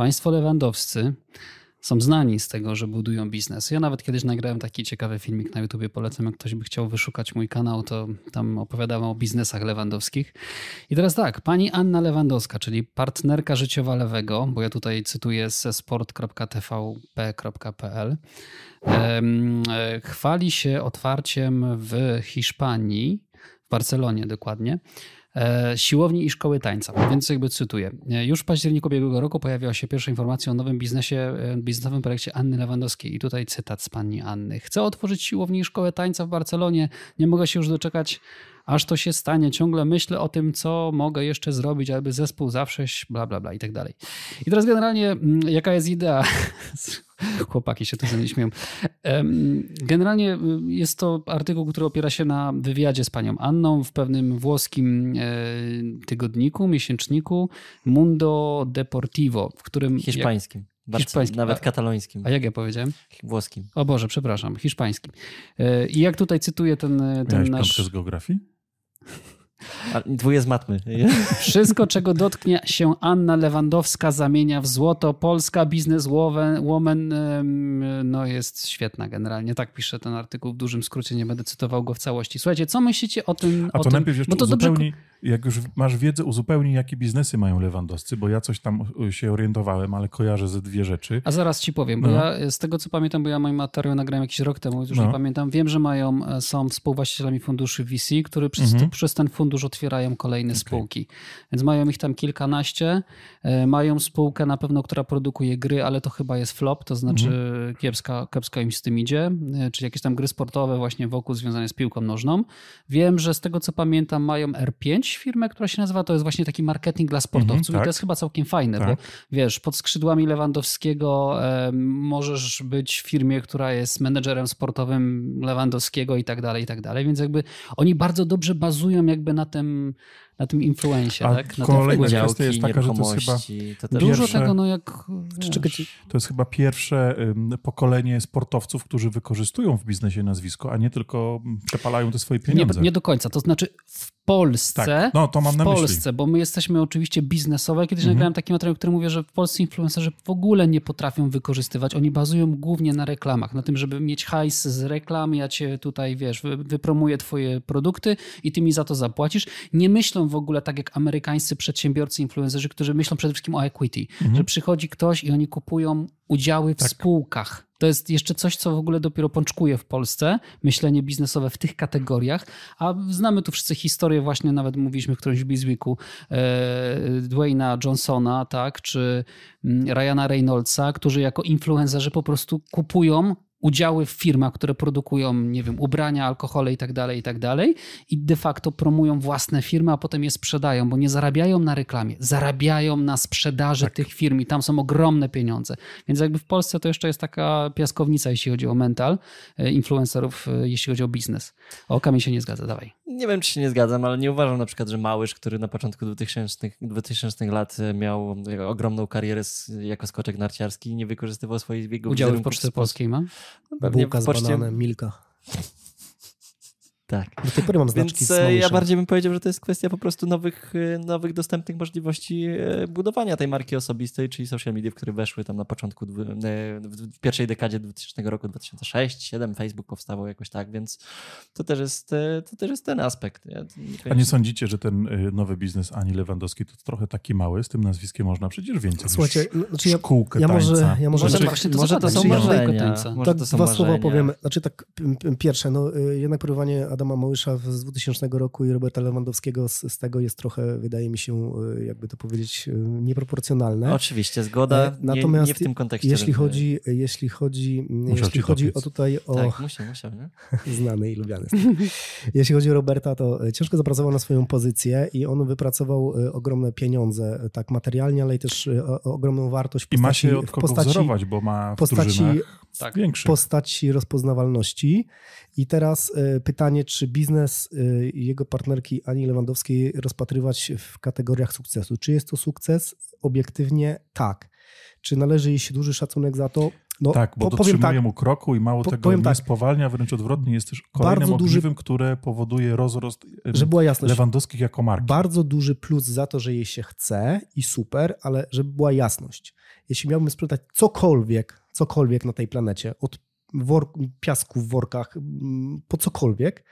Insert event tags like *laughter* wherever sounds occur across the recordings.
państwo Lewandowscy są znani z tego, że budują biznes. Ja nawet kiedyś nagrałem taki ciekawy filmik na YouTubie, polecam, jak ktoś by chciał wyszukać mój kanał, to tam opowiadałem o biznesach lewandowskich. I teraz tak, pani Anna Lewandowska, czyli partnerka życiowa Lewego, bo ja tutaj cytuję ze sport.tvp.pl, e, chwali się otwarciem w Hiszpanii, w Barcelonie dokładnie, siłowni i szkoły tańca. Więc jakby cytuję. E, już w październiku ubiegłego roku pojawiła się pierwsza informacja o nowym biznesie, e, biznesowym projekcie Anny Lewandowskiej. I tutaj cytat z pani Anny. Chcę otworzyć siłownię i szkołę tańca w Barcelonie. Nie mogę się już doczekać aż to się stanie. Ciągle myślę o tym, co mogę jeszcze zrobić, aby zespół zawsze bla, bla, bla i tak dalej. I teraz generalnie mm, jaka jest idea? *laughs* Chłopaki się tu ze mnie śmieją. Generalnie y, jest to artykuł, który opiera się na wywiadzie z panią Anną w pewnym włoskim e, tygodniku, miesięczniku Mundo Deportivo, w którym... Hiszpańskim. Hiszpańskim. Nawet katalońskim. A jak ja powiedziałem? Włoskim. O Boże, przepraszam, hiszpańskim. E, I jak tutaj cytuję ten, ten Miałeś nasz... z geografii? A dwóje z matmy. *laughs* Wszystko, czego dotknie się Anna Lewandowska, zamienia w złoto. Polska bizneswoman no jest świetna generalnie. Tak pisze ten artykuł w dużym skrócie, nie będę cytował go w całości. Słuchajcie, co myślicie o tym? A to tym? najpierw jeszcze to uzupełnij, dobrze... jak już masz wiedzę, uzupełnij, jakie biznesy mają Lewandowscy, bo ja coś tam się orientowałem, ale kojarzę ze dwie rzeczy. A zaraz ci powiem, bo no. ja z tego, co pamiętam, bo ja mój materiał nagrałem jakiś rok temu, już no. nie pamiętam, wiem, że mają, e, są współwłaścicielami funduszy VC, który przez, mhm. przez ten fundusz otwierają kolejne okay. spółki. Więc mają ich tam kilkanaście. E, mają spółkę na pewno, która produkuje gry, ale to chyba jest flop, to znaczy mm. kiepska, kiepsko im z tym idzie. E, czyli jakieś tam gry sportowe właśnie wokół związane z piłką nożną. Wiem, że z tego co pamiętam mają R5 firmę, która się nazywa, to jest właśnie taki marketing dla sportowców tak. i to jest chyba całkiem fajne, tak. bo wiesz, pod skrzydłami Lewandowskiego e, możesz być w firmie, która jest menedżerem sportowym Lewandowskiego i tak dalej, i tak dalej. Więc jakby oni bardzo dobrze bazują jakby na tym, na tym influencie, A tak? Na kolejna kwestia jest taka, że to jest chyba to Dużo pierwsze, tego, no jak... to jest chyba pierwsze pokolenie sportowców, którzy wykorzystują w biznesie nazwisko, a nie tylko przepalają te swoje pieniądze. Nie, nie do końca, to znaczy w Polsce, tak. no, to mam na w Polsce, bo my jesteśmy oczywiście biznesowe. Kiedyś mhm. nagrałem taki materiał, który mówię, że w Polsce influencerzy w ogóle nie potrafią wykorzystywać. Oni bazują głównie na reklamach, na tym, żeby mieć hajs z reklam, ja cię tutaj, wiesz, wypromuję twoje produkty i ty mi za to zapłacisz. Nie myślą w ogóle tak jak amerykańscy przedsiębiorcy, influencerzy, którzy myślą przede wszystkim o equity, mhm. że przychodzi ktoś i oni kupują udziały w tak. spółkach. To jest jeszcze coś, co w ogóle dopiero pączkuje w Polsce, myślenie biznesowe w tych kategoriach, a znamy tu wszyscy historię, właśnie nawet mówiliśmy w którymś Bizweeku, e, Dwayna Johnsona, tak, czy mm, Ryana Reynoldsa, którzy jako influencerzy po prostu kupują udziały w firmach, które produkują, nie wiem, ubrania, alkohole i tak dalej, i tak dalej i de facto promują własne firmy, a potem je sprzedają, bo nie zarabiają na reklamie, zarabiają na sprzedaży tak. tych firm i tam są ogromne pieniądze. Więc jakby w Polsce to jeszcze jest taka piaskownica, jeśli chodzi o mental e, influencerów, e, jeśli chodzi o biznes. O, Kamil się nie zgadza, dawaj. Nie wiem, czy się nie zgadzam, ale nie uważam na przykład, że Małysz, który na początku 2000, 2000 lat e, miał ogromną karierę jako skoczek narciarski, nie wykorzystywał swoich jego Udziały w Poczcie Polskiej ma? Pewnie Bułka z poczcie... bananem, Milka. Tak. Do tej pory mam znaczki Więc e, ja bardziej bym powiedział, że to jest kwestia po prostu nowych, e, nowych dostępnych możliwości e, budowania tej marki osobistej, czyli social media, w które weszły tam na początku, w pierwszej dekadzie 2000 roku, 2006-2007, Facebook powstawał jakoś tak, więc to też jest, to też jest ten aspekt. Ja nie A nie sądzicie, że ten nowy biznes Ani Lewandowskiej to trochę taki mały, z tym nazwiskiem można przecież więcej Słuchajcie, znaczy ja, szkółkę ja może, ja może, może, właśnie to, może to są marzenia. Tak, dwa słowa powiem. Znaczy tak, pierwsze, no jednak próbowanie Adama Małysza z 2000 roku i Roberta Lewandowskiego z, z, tego jest trochę, wydaje mi się, e, jakby to powiedzieć, e, nieproporcjonalne. Oczywiście, zgoda. Natomiast nie, nie w tym kontekście. Jeśli chodzi, jeśli chodzi, jeśli chodzi o tutaj o... Tak, musiał, musiał, nie? *laughs* Znany i lubiany. *laughs* jeśli chodzi o Roberta, to e, ciężko zapracował na swoją pozycję i on wypracował ogromne pieniądze, tak materialnie, ale i też ogromną wartość w postaci... I ma się od kogo postaci, wzorować, bo ma w postaci, tak. postaci rozpoznawalności. I teraz e, pytanie, czy biznes e, jego partnerki Ani Lewandowskiej rozpatrywać w kategoriach sukcesu? Czy jest to sukces? Obiektywnie tak. Czy należy jej się duży szacunek za to? No, tak, bo po, dotrzymuje tak, mu kroku i mało po, tego nie tak, spowalnia, wręcz odwrotnie jest też kolejnym ogniwem, które powoduje rozrost że była jasność, Lewandowskich jako marki. Bardzo duży plus za to, że jej się chce i super, ale żeby była jasność. Jeśli miałbym sprzedać cokolwiek, cokolwiek na tej planecie, od wor, piasku w workach, mm, po cokolwiek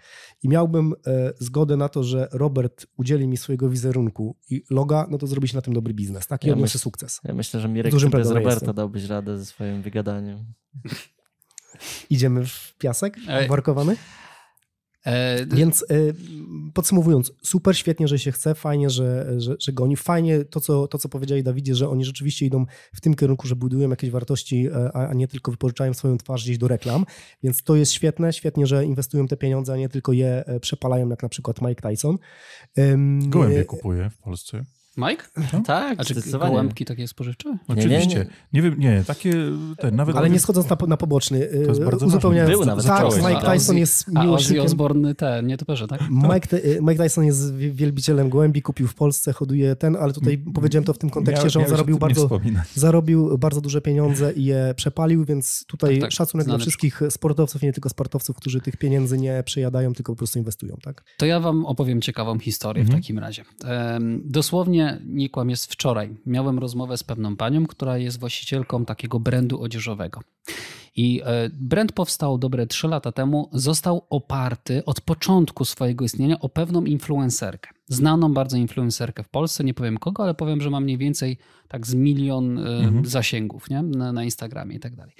i miałbym e, zgodę na to, że Robert udzieli mi swojego wizerunku i loga, no to zrobić na tym dobry biznes, tak? I ja odniosę sukces. Ja myślę, że Mirek Dużym bez Roberta jestem. dałbyś radę ze swoim wygadaniem. *laughs* Idziemy w piasek workowany? E, Więc e, podsumowując, super, świetnie, że się chce, fajnie, że, że, że goni. Fajnie to co, to, co powiedzieli Dawidzie, że oni rzeczywiście idą w tym kierunku, że budują jakieś wartości, e, a, a nie tylko wypożyczają swoją twarz gdzieś do reklam. Więc to jest świetne, świetnie, że inwestują te pieniądze, a nie tylko je przepalają, jak na przykład Mike Tyson. Gołębie kupuje w Polsce. Mike? No? Tak, A czy gołębki takie spożywcze? Oczywiście. Nie, nie, nie. wiem, nie, takie ten, nawet... Ale nie schodząc na, na poboczny. To jest y, bardzo uzupełniając. Był nawet tak, Mike Tyson jest miłośnikiem... A Ozzy te, nie to tak? Mike, y, Mike Tyson jest wielbicielem gołębi, kupił w Polsce, hoduje ten, ale tutaj powiedziałem to w tym kontekście, Miał, że on zarobił bardzo, zarobił bardzo duże pieniądze i je przepalił, więc tutaj tak, tak, szacunek dla wszystkich sportowców i nie tylko sportowców, którzy tych pieniędzy nie przejadają, tylko po prostu inwestują. Tak? To ja wam opowiem ciekawą historię mhm. w takim razie. Dosłownie nie kłamie jest wczoraj. Miałem rozmowę z pewną panią, która jest właścicielką takiego brandu odzieżowego. I e, brand powstał dobre 3 lata temu, został oparty od początku swojego istnienia o pewną influencerkę. Znaną bardzo influencerkę w Polsce, nie powiem kogo, ale powiem, że mam mniej więcej tak z milion e, mhm. zasięgów nie? Na, na Instagramie i tak dalej.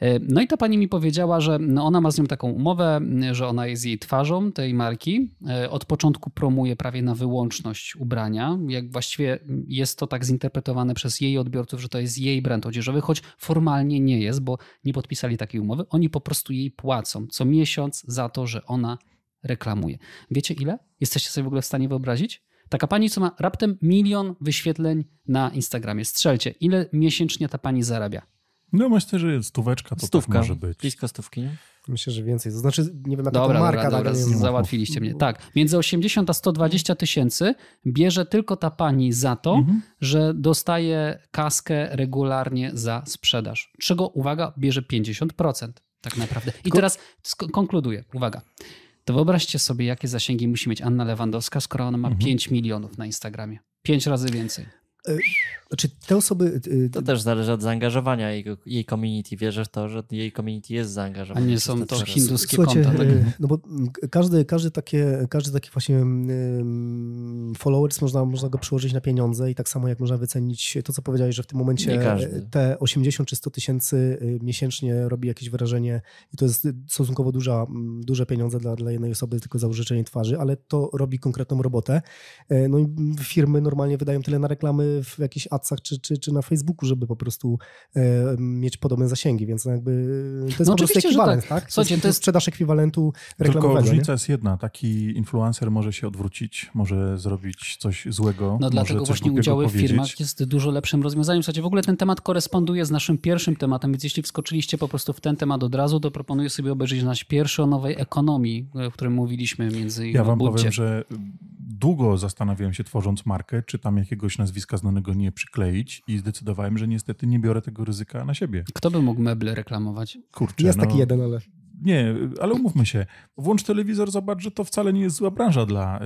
E, no i ta pani mi powiedziała, że no ona ma z nią taką umowę, że ona jest jej twarzą tej marki. Od początku promuje prawie na wyłączność ubrania. Jak właściwie jest to tak zinterpretowane przez jej odbiorców, że to jest jej brand odzieżowy, choć formalnie nie jest, bo nie podpisali takiej umowy, oni po prostu jej płacą co miesiąc za to, że ona reklamuje. Wiecie ile? Jesteście sobie w ogóle w stanie wyobrazić? Taka pani, co ma raptem milion wyświetleń na Instagramie. Strzelcie, ile miesięcznie ta pani zarabia? No myślę, że stóweczka to tak Stówka, tak może być. Blisko stówki, nie? Myślę, że więcej. To znaczy, nie wiem, jaka dobra, to marka. Dobra, dobra, tak, załatwiliście mnie. Tak, między 80 a 120 tysięcy bierze tylko ta pani za to, mhm. że dostaje kaskę regularnie za sprzedaż. Czego, uwaga, bierze 50% tak naprawdę. I teraz konkluduję. Uwaga. To wyobraźcie sobie, jakie zasięgi musi mieć Anna Lewandowska, skoro ona ma mhm. 5 milionów na Instagramie. 5 razy więcej. E, znaczy te osoby... Y, to też zależy od zaangażowania jej, jej community. Wierzę w to, że jej community jest zaangażowane. A nie są to hinduskie Słuchajcie, konta. Tak? Y, no bo każdy, każdy, takie, każdy taki właśnie followers można, można go przyłożyć na pieniądze i tak samo jak można wycenić to, co powiedziałeś, że w tym momencie te 80 czy 100 tysięcy y, miesięcznie robi jakieś wrażenie i to jest stosunkowo duża, duże pieniądze dla, dla jednej osoby, tylko za użyczenie twarzy, ale to robi konkretną robotę. No i firmy normalnie wydają tyle na reklamy w jakichś adsach czy, czy, czy na Facebooku, żeby po prostu e, mieć podobne zasięgi, więc jakby to jest no po prostu ekwiwalent, tak? tak? Słuchajcie, to jest sprzedaż ekwiwalentu reklamowego. Tylko różnica nie? jest jedna, taki influencer może się odwrócić, może zrobić coś złego, No dlatego właśnie udziały w firmach jest dużo lepszym rozwiązaniem. Słuchajcie, w ogóle ten temat koresponduje z naszym pierwszym tematem, więc jeśli wskoczyliście po prostu w ten temat od razu, to proponuję sobie obejrzeć nasz pierwszy o nowej ekonomii, o którym mówiliśmy między Ja wam powiem, że długo zastanawiałem się tworząc markę, czy tam jakiegoś nazwiska znanego nie przykleić i zdecydowałem, że niestety nie biorę tego ryzyka na siebie. Kto by mógł meble reklamować? Kurczę, Jest no, taki jeden, ale... Nie, ale umówmy się. Włącz telewizor, zobacz, że to wcale nie jest zła branża dla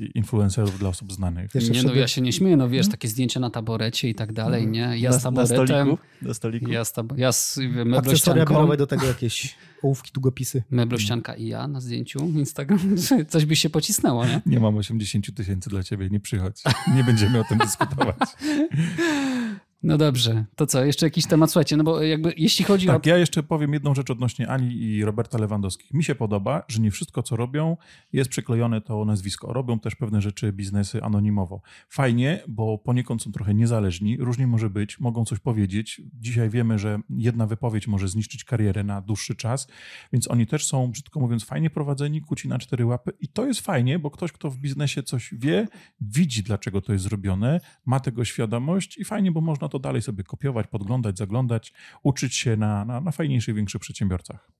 y, influencerów, dla osób znanych. nie, no ja się nie śmieję, no wiesz, takie zdjęcia na taborecie i tak dalej, mhm. nie? Ja na, z taboretem. Na stoliku? Na stoliku. Ja z, tab ja z meblościanką. do tego jakieś ołówki, długopisy. Meblościanka i ja na zdjęciu Instagram. *laughs* Coś by się pocisnęło, nie? Nie mam 80 tysięcy dla ciebie, nie przychodź. Nie będziemy o tym dyskutować. *laughs* No dobrze, to co, jeszcze jakiś temat, słuchajcie, no bo jakby jeśli chodzi tak, o... ja jeszcze powiem jedną rzecz odnośnie Ani i Roberta Lewandowskich. Mi się podoba, że nie wszystko, co robią, jest przyklejone to nazwisko. Robią też pewne rzeczy, biznesy anonimowo. Fajnie, bo poniekąd są trochę niezależni, różnie może być, mogą coś powiedzieć. Dzisiaj wiemy, że jedna wypowiedź może zniszczyć karierę na dłuższy czas, więc oni też są, brzydko mówiąc, fajnie prowadzeni, kuci na cztery łapy i to jest fajnie, bo ktoś, kto w biznesie coś wie, widzi, dlaczego to jest zrobione, ma tego świadomość i fajnie, bo można to dalej sobie kopiować, podglądać, zaglądać, uczyć się na, na, na fajniejszych, większych przedsiębiorcach.